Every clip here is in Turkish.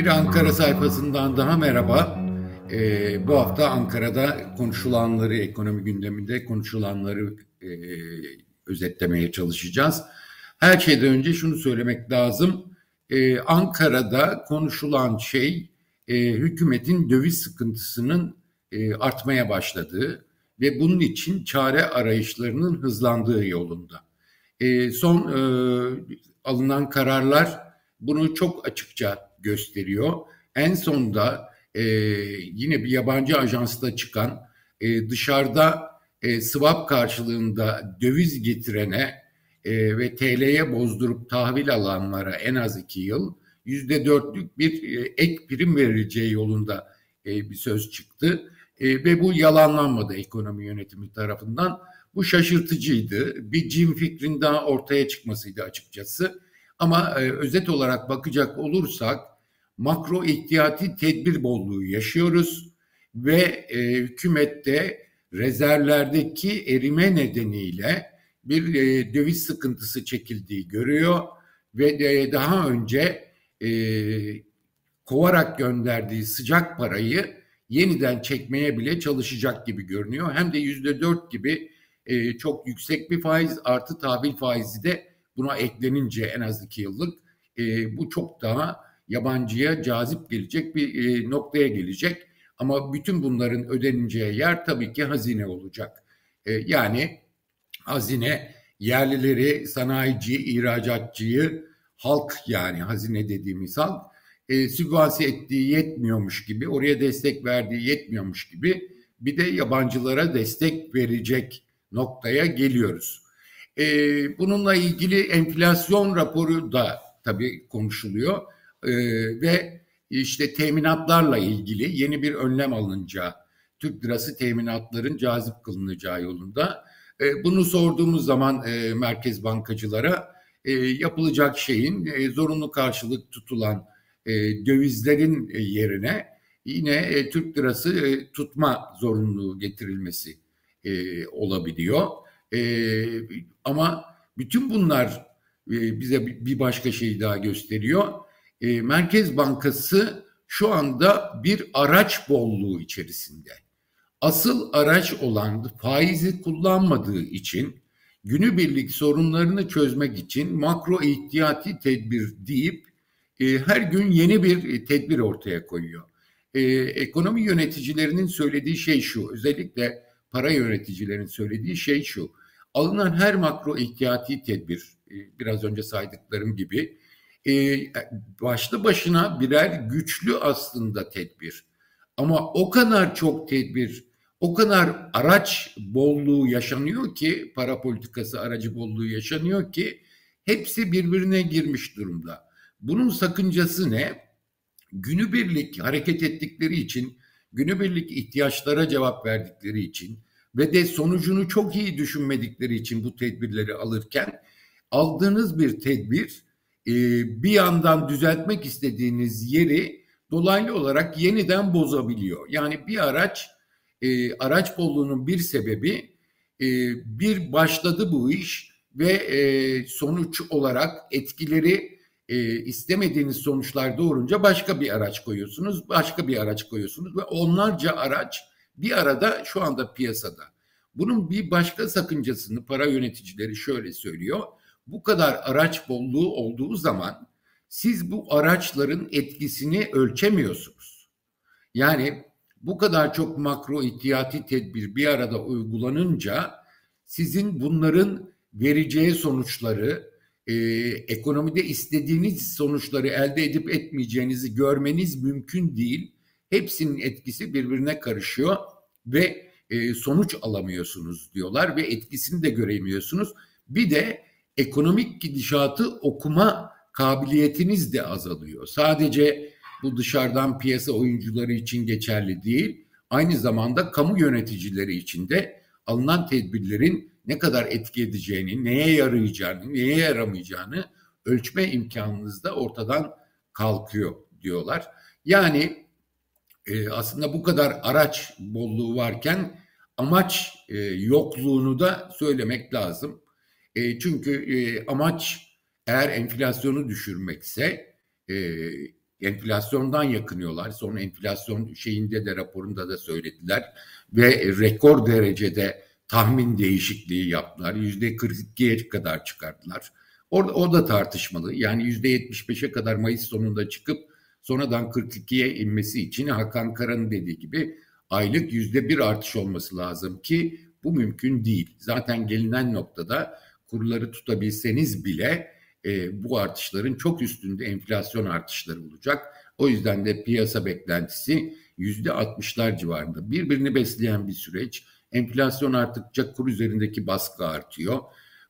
Bir Ankara sayfasından daha merhaba. Ee, bu hafta Ankara'da konuşulanları, ekonomi gündeminde konuşulanları e, özetlemeye çalışacağız. Her şeyden önce şunu söylemek lazım. Ee, Ankara'da konuşulan şey e, hükümetin döviz sıkıntısının e, artmaya başladığı ve bunun için çare arayışlarının hızlandığı yolunda. E, son e, alınan kararlar bunu çok açıkça gösteriyor. En sonda e, yine bir yabancı ajansta çıkan e, dışarıda e, swap karşılığında döviz getirene e, ve TL'ye bozdurup tahvil alanlara en az iki yıl yüzde dörtlük bir e, ek prim verileceği yolunda e, bir söz çıktı. E, ve bu yalanlanmadı ekonomi yönetimi tarafından. Bu şaşırtıcıydı. Bir cin fikrin daha ortaya çıkmasıydı açıkçası. Ama e, özet olarak bakacak olursak makro ihtiyati tedbir bolluğu yaşıyoruz ve e, hükümette rezervlerdeki erime nedeniyle bir e, döviz sıkıntısı çekildiği görüyor ve e, daha önce e, kovarak gönderdiği sıcak parayı yeniden çekmeye bile çalışacak gibi görünüyor. Hem de yüzde dört gibi e, çok yüksek bir faiz artı tahvil faizi de buna eklenince en az iki yıllık e, bu çok daha yabancıya cazip gelecek bir e, noktaya gelecek. Ama bütün bunların ödeneceği yer tabii ki hazine olacak. E, yani hazine yerlileri, sanayici, ihracatçıyı, halk yani hazine dediğimiz halk e, sübvanse ettiği yetmiyormuş gibi, oraya destek verdiği yetmiyormuş gibi bir de yabancılara destek verecek noktaya geliyoruz. E, bununla ilgili enflasyon raporu da tabii konuşuluyor e, ve işte teminatlarla ilgili yeni bir önlem alınacağı, Türk lirası teminatların cazip kılınacağı yolunda. E, bunu sorduğumuz zaman e, merkez bankacılara e, yapılacak şeyin e, zorunlu karşılık tutulan e, dövizlerin e, yerine yine e, Türk lirası e, tutma zorunluluğu getirilmesi e, olabiliyor. E, ama bütün bunlar e, bize bir başka şey daha gösteriyor. E, Merkez Bankası şu anda bir araç bolluğu içerisinde. Asıl araç olan faizi kullanmadığı için günübirlik sorunlarını çözmek için makro ihtiyati tedbir deyip e, her gün yeni bir tedbir ortaya koyuyor. E, ekonomi yöneticilerinin söylediği şey şu, özellikle para yöneticilerinin söylediği şey şu. Alınan her makro ihtiyati tedbir, e, biraz önce saydıklarım gibi, e, başlı başına birer güçlü aslında tedbir. Ama o kadar çok tedbir, o kadar araç bolluğu yaşanıyor ki, para politikası aracı bolluğu yaşanıyor ki, hepsi birbirine girmiş durumda. Bunun sakıncası ne? Günübirlik hareket ettikleri için, günübirlik ihtiyaçlara cevap verdikleri için ve de sonucunu çok iyi düşünmedikleri için bu tedbirleri alırken aldığınız bir tedbir e, bir yandan düzeltmek istediğiniz yeri dolaylı olarak yeniden bozabiliyor. Yani bir araç e, araç bolluğunun bir sebebi e, bir başladı bu iş ve e, sonuç olarak etkileri e, istemediğiniz sonuçlar doğurunca başka bir araç koyuyorsunuz, başka bir araç koyuyorsunuz ve onlarca araç bir arada şu anda piyasada. Bunun bir başka sakıncasını para yöneticileri şöyle söylüyor. Bu kadar araç bolluğu olduğu zaman siz bu araçların etkisini ölçemiyorsunuz. Yani bu kadar çok makro ihtiyati tedbir bir arada uygulanınca sizin bunların vereceği sonuçları, e, ekonomide istediğiniz sonuçları elde edip etmeyeceğinizi görmeniz mümkün değil. Hepsinin etkisi birbirine karışıyor ve e, sonuç alamıyorsunuz diyorlar ve etkisini de göremiyorsunuz. Bir de ekonomik gidişatı okuma kabiliyetiniz de azalıyor. Sadece bu dışarıdan piyasa oyuncuları için geçerli değil, aynı zamanda kamu yöneticileri için de alınan tedbirlerin ne kadar etki edeceğini, neye yarayacağını, neye yaramayacağını ölçme imkanınız da ortadan kalkıyor diyorlar. Yani e, aslında bu kadar araç bolluğu varken amaç e, yokluğunu da söylemek lazım. E, çünkü e, amaç eğer enflasyonu düşürmekse, e, enflasyondan yakınıyorlar. Son enflasyon şeyinde de raporunda da söylediler ve rekor derecede tahmin değişikliği yaptılar. Yüzde 42'ye kadar çıkarttılar. Orada o da tartışmalı. Yani yüzde 75'e kadar Mayıs sonunda çıkıp sonradan 42'ye inmesi için Hakan Kara'nın dediği gibi aylık yüzde bir artış olması lazım ki bu mümkün değil. Zaten gelinen noktada kurları tutabilseniz bile e, bu artışların çok üstünde enflasyon artışları olacak. O yüzden de piyasa beklentisi yüzde altmışlar civarında. Birbirini besleyen bir süreç. Enflasyon arttıkça kur üzerindeki baskı artıyor.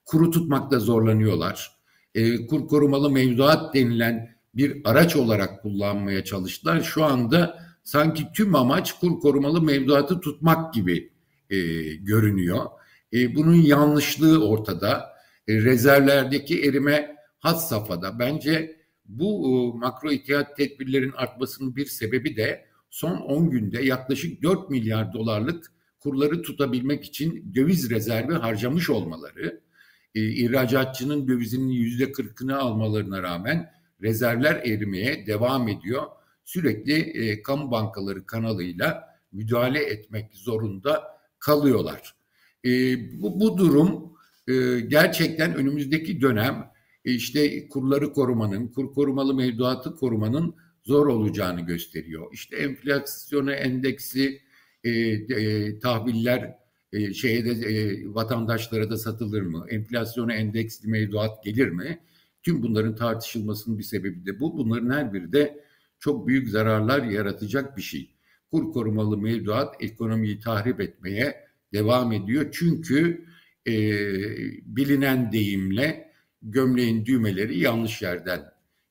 Kuru tutmakta zorlanıyorlar. E, kur korumalı mevduat denilen bir araç olarak kullanmaya çalıştılar. Şu anda sanki tüm amaç kur korumalı mevduatı tutmak gibi e, görünüyor. E, bunun yanlışlığı ortada. E, rezervlerdeki erime has safhada. Bence bu e, makro ihtiyat tedbirlerin artmasının bir sebebi de son 10 günde yaklaşık 4 milyar dolarlık kurları tutabilmek için döviz rezervi harcamış olmaları, e, ihracatçının dövizinin yüzde kırkını almalarına rağmen rezervler erimeye devam ediyor. Sürekli e, kamu bankaları kanalıyla müdahale etmek zorunda kalıyorlar. Bu, bu durum gerçekten önümüzdeki dönem e, işte kurları korumanın, kur korumalı mevduatı korumanın zor olacağını gösteriyor. İşte enflasyona endeksi e, e, tahviller e, şeye de e, vatandaşlara da satılır mı? Enflasyona endeksli mevduat gelir mi? Tüm bunların tartışılmasının bir sebebi de bu. Bunların her biri de çok büyük zararlar yaratacak bir şey. Kur korumalı mevduat ekonomiyi tahrip etmeye devam ediyor. Çünkü e, bilinen deyimle gömleğin düğmeleri yanlış yerden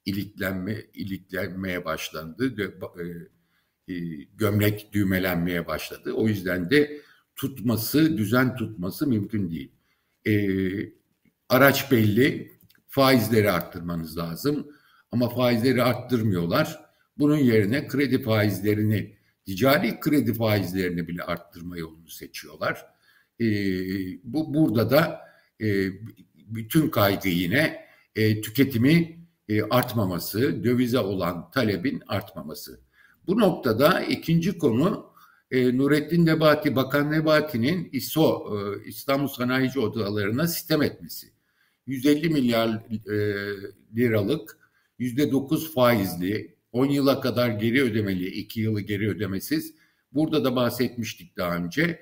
iliklenme iliklenmeye başlandı. E, e, gömlek düğmelenmeye başladı. O yüzden de tutması, düzen tutması mümkün değil. E, araç belli, faizleri arttırmanız lazım. Ama faizleri arttırmıyorlar. Bunun yerine kredi faizlerini, ticari kredi faizlerini bile arttırma yolunu seçiyorlar. E, bu burada da e, bütün kaygı yine e, tüketimi e, artmaması, dövize olan talebin artmaması. Bu noktada ikinci konu e, Nurettin Nebati, Bakan Nebati'nin İSO, e, İstanbul Sanayici Odalarına sistem etmesi. 150 milyar e, liralık %9 faizli 10 yıla kadar geri ödemeli, 2 yılı geri ödemesiz. Burada da bahsetmiştik daha önce.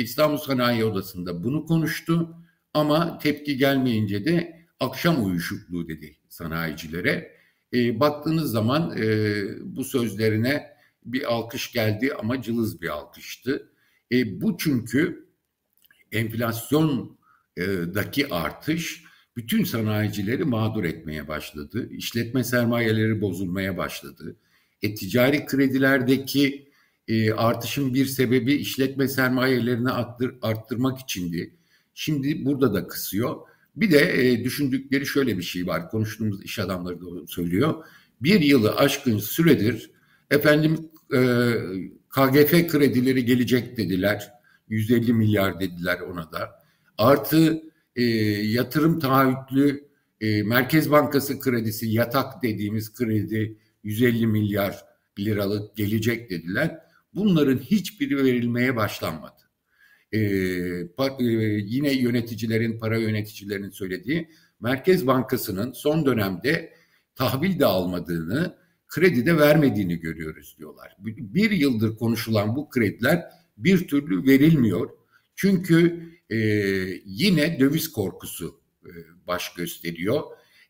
İstanbul Sanayi Odası'nda bunu konuştu ama tepki gelmeyince de akşam uyuşukluğu dedi sanayicilere. E, baktığınız zaman e, bu sözlerine bir alkış geldi ama cılız bir alkıştı. E, bu çünkü enflasyondaki artış bütün sanayicileri mağdur etmeye başladı. İşletme sermayeleri bozulmaya başladı. E, ticari kredilerdeki e, artışın bir sebebi işletme sermayelerini arttır, arttırmak içindi. Şimdi burada da kısıyor. Bir de e, düşündükleri şöyle bir şey var. Konuştuğumuz iş adamları da söylüyor. Bir yılı aşkın süredir efendim e, KGF kredileri gelecek dediler. 150 milyar dediler ona da. Artı e, yatırım taahhütlü e, Merkez Bankası kredisi yatak dediğimiz kredi 150 milyar liralık gelecek dediler. Bunların hiçbiri verilmeye başlanmadı. E, pa, e, yine yöneticilerin, para yöneticilerinin söylediği Merkez Bankası'nın son dönemde tahvil de almadığını, kredi de vermediğini görüyoruz diyorlar. Bir yıldır konuşulan bu krediler bir türlü verilmiyor. Çünkü e, yine döviz korkusu e, baş gösteriyor.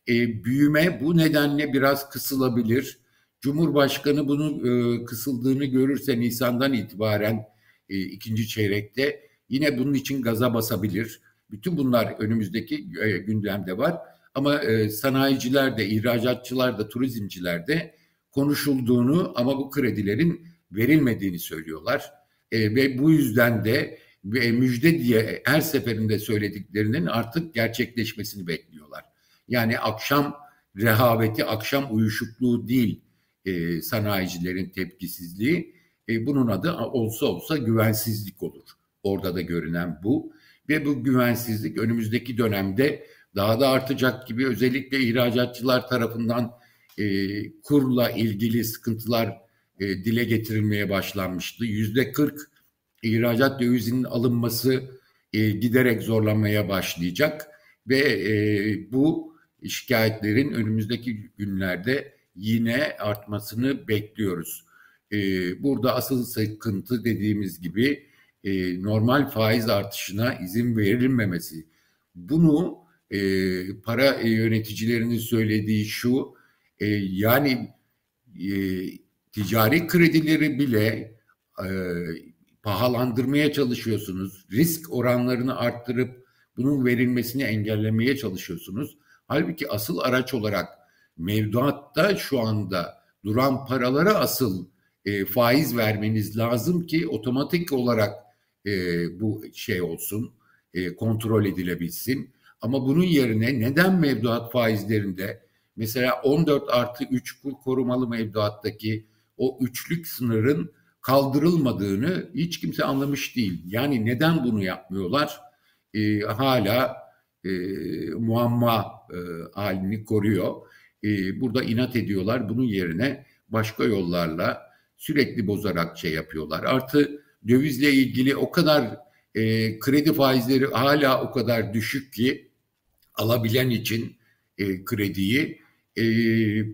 E, büyüme bu nedenle biraz kısılabilir. Cumhurbaşkanı bunu e, kısıldığını görürse Nisan'dan itibaren e, ikinci çeyrekte yine bunun için gaza basabilir. Bütün bunlar önümüzdeki e, gündemde var. Ama e, sanayiciler de, ihracatçılar da, turizmciler de konuşulduğunu ama bu kredilerin verilmediğini söylüyorlar. E, ve bu yüzden de ve müjde diye her seferinde söylediklerinin artık gerçekleşmesini bekliyorlar. Yani akşam rehaveti, akşam uyuşukluğu değil e, sanayicilerin tepkisizliği. E, bunun adı olsa olsa güvensizlik olur. Orada da görünen bu. Ve bu güvensizlik önümüzdeki dönemde daha da artacak gibi özellikle ihracatçılar tarafından e, kurla ilgili sıkıntılar e, dile getirilmeye başlanmıştı. Yüzde 40 ihracat dövizinin alınması e, giderek zorlanmaya başlayacak ve e, bu şikayetlerin önümüzdeki günlerde yine artmasını bekliyoruz. E, burada asıl sıkıntı dediğimiz gibi e, normal faiz artışına izin verilmemesi. Bunu e, para yöneticilerinin söylediği şu, e, yani ticari kredileri bile pahalandırmaya çalışıyorsunuz. Risk oranlarını arttırıp bunun verilmesini engellemeye çalışıyorsunuz. Halbuki asıl araç olarak mevduatta şu anda duran paralara asıl e, faiz vermeniz lazım ki otomatik olarak e, bu şey olsun, e, kontrol edilebilsin. Ama bunun yerine neden mevduat faizlerinde mesela 14 artı 3 kur korumalı mevduattaki o üçlük sınırın kaldırılmadığını hiç kimse anlamış değil. Yani neden bunu yapmıyorlar? E, hala e, muamma e, halini koruyor. E, burada inat ediyorlar. Bunun yerine başka yollarla sürekli bozarak şey yapıyorlar. Artı dövizle ilgili o kadar e, kredi faizleri hala o kadar düşük ki alabilen için e, krediyi e,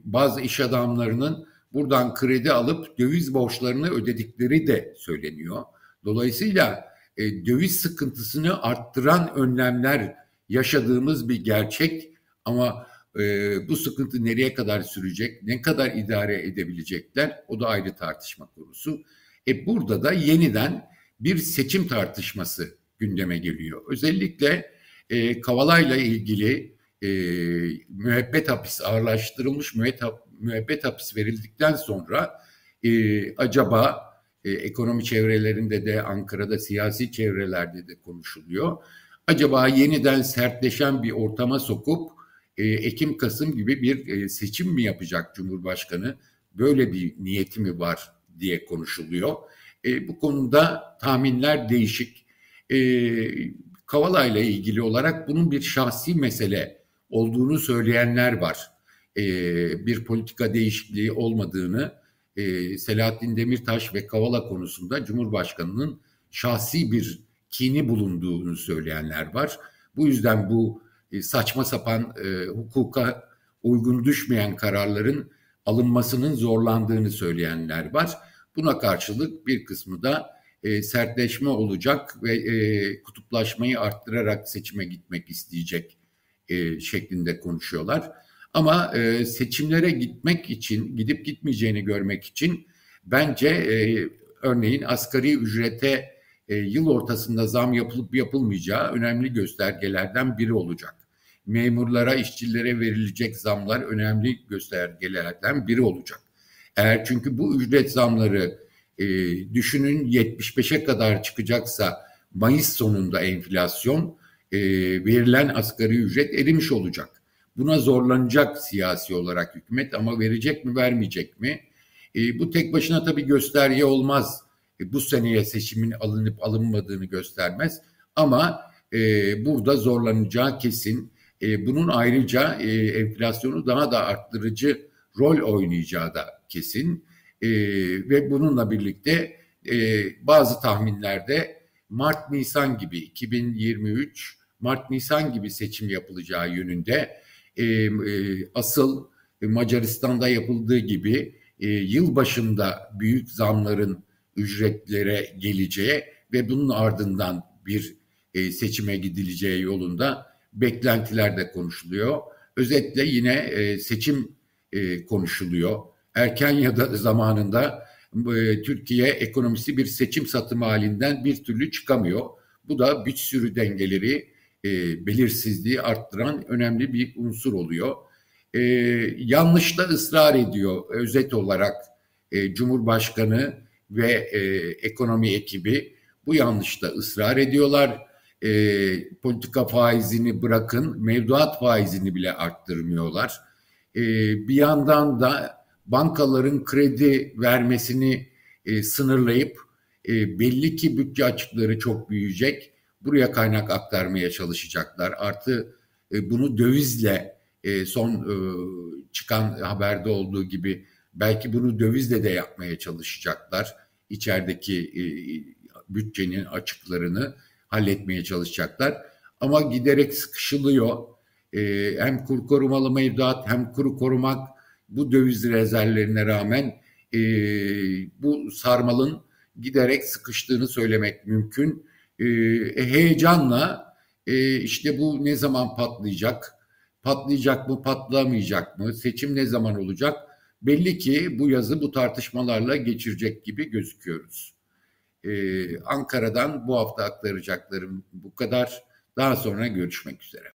bazı iş adamlarının buradan kredi alıp döviz borçlarını ödedikleri de söyleniyor. Dolayısıyla e, döviz sıkıntısını arttıran önlemler yaşadığımız bir gerçek ama e, bu sıkıntı nereye kadar sürecek, ne kadar idare edebilecekler o da ayrı tartışma konusu. E burada da yeniden bir seçim tartışması gündeme geliyor. Özellikle e, Kavala'yla ilgili e, müebbet hapis ağırlaştırılmış müebbet, hapis verildikten sonra e, acaba e, ekonomi çevrelerinde de Ankara'da siyasi çevrelerde de konuşuluyor. Acaba yeniden sertleşen bir ortama sokup e, Ekim-Kasım gibi bir e, seçim mi yapacak Cumhurbaşkanı? Böyle bir niyeti mi var diye konuşuluyor. E, bu konuda tahminler değişik. E, Kavala ile ilgili olarak bunun bir şahsi mesele olduğunu söyleyenler var. E, bir politika değişikliği olmadığını e, Selahattin Demirtaş ve Kavala konusunda Cumhurbaşkanı'nın şahsi bir kini bulunduğunu söyleyenler var. Bu yüzden bu saçma sapan e, hukuka uygun düşmeyen kararların alınmasının zorlandığını söyleyenler var. Buna karşılık bir kısmı da e, sertleşme olacak ve e, kutuplaşmayı arttırarak seçime gitmek isteyecek e, şeklinde konuşuyorlar. Ama e, seçimlere gitmek için, gidip gitmeyeceğini görmek için bence e, örneğin asgari ücrete e, yıl ortasında zam yapılıp yapılmayacağı önemli göstergelerden biri olacak. Memurlara, işçilere verilecek zamlar önemli göstergelerden biri olacak. Eğer çünkü bu ücret zamları e, düşünün 75'e kadar çıkacaksa Mayıs sonunda enflasyon e, verilen asgari ücret erimiş olacak. Buna zorlanacak siyasi olarak hükümet ama verecek mi vermeyecek mi? E, bu tek başına tabii gösterge olmaz. E, bu seneye seçimin alınıp alınmadığını göstermez. Ama e, burada zorlanacağı kesin. E, bunun ayrıca e, enflasyonu daha da arttırıcı rol oynayacağı da kesin. E, ve bununla birlikte e, bazı tahminlerde Mart-Nisan gibi 2023 Mart-Nisan gibi seçim yapılacağı yönünde e, e, asıl Macaristan'da yapıldığı gibi e, yıl başında büyük zamların ücretlere geleceği ve bunun ardından bir e, seçime gidileceği yolunda beklentiler de konuşuluyor. Özetle yine e, seçim e, konuşuluyor. Erken ya da zamanında e, Türkiye ekonomisi bir seçim satımı halinden bir türlü çıkamıyor. Bu da bir sürü dengeleri e, belirsizliği arttıran önemli bir unsur oluyor. E, yanlışta ısrar ediyor özet olarak e, Cumhurbaşkanı ve e, ekonomi ekibi bu yanlışta ısrar ediyorlar. E, politika faizini bırakın mevduat faizini bile arttırmıyorlar. E, bir yandan da bankaların kredi vermesini e, sınırlayıp e, belli ki bütçe açıkları çok büyüyecek. Buraya kaynak aktarmaya çalışacaklar. Artı e, bunu dövizle e, son e, çıkan haberde olduğu gibi belki bunu dövizle de yapmaya çalışacaklar. İçerideki e, bütçenin açıklarını halletmeye çalışacaklar. Ama giderek sıkışılıyor. E, hem kur korumalı mevduat hem kuru korumak bu döviz rezervlerine rağmen e, bu sarmalın giderek sıkıştığını söylemek mümkün. E, heyecanla e, işte bu ne zaman patlayacak, patlayacak mı, patlamayacak mı, seçim ne zaman olacak? Belli ki bu yazı bu tartışmalarla geçirecek gibi gözüküyoruz. Ee, Ankara'dan bu hafta aktaracaklarım bu kadar. Daha sonra görüşmek üzere.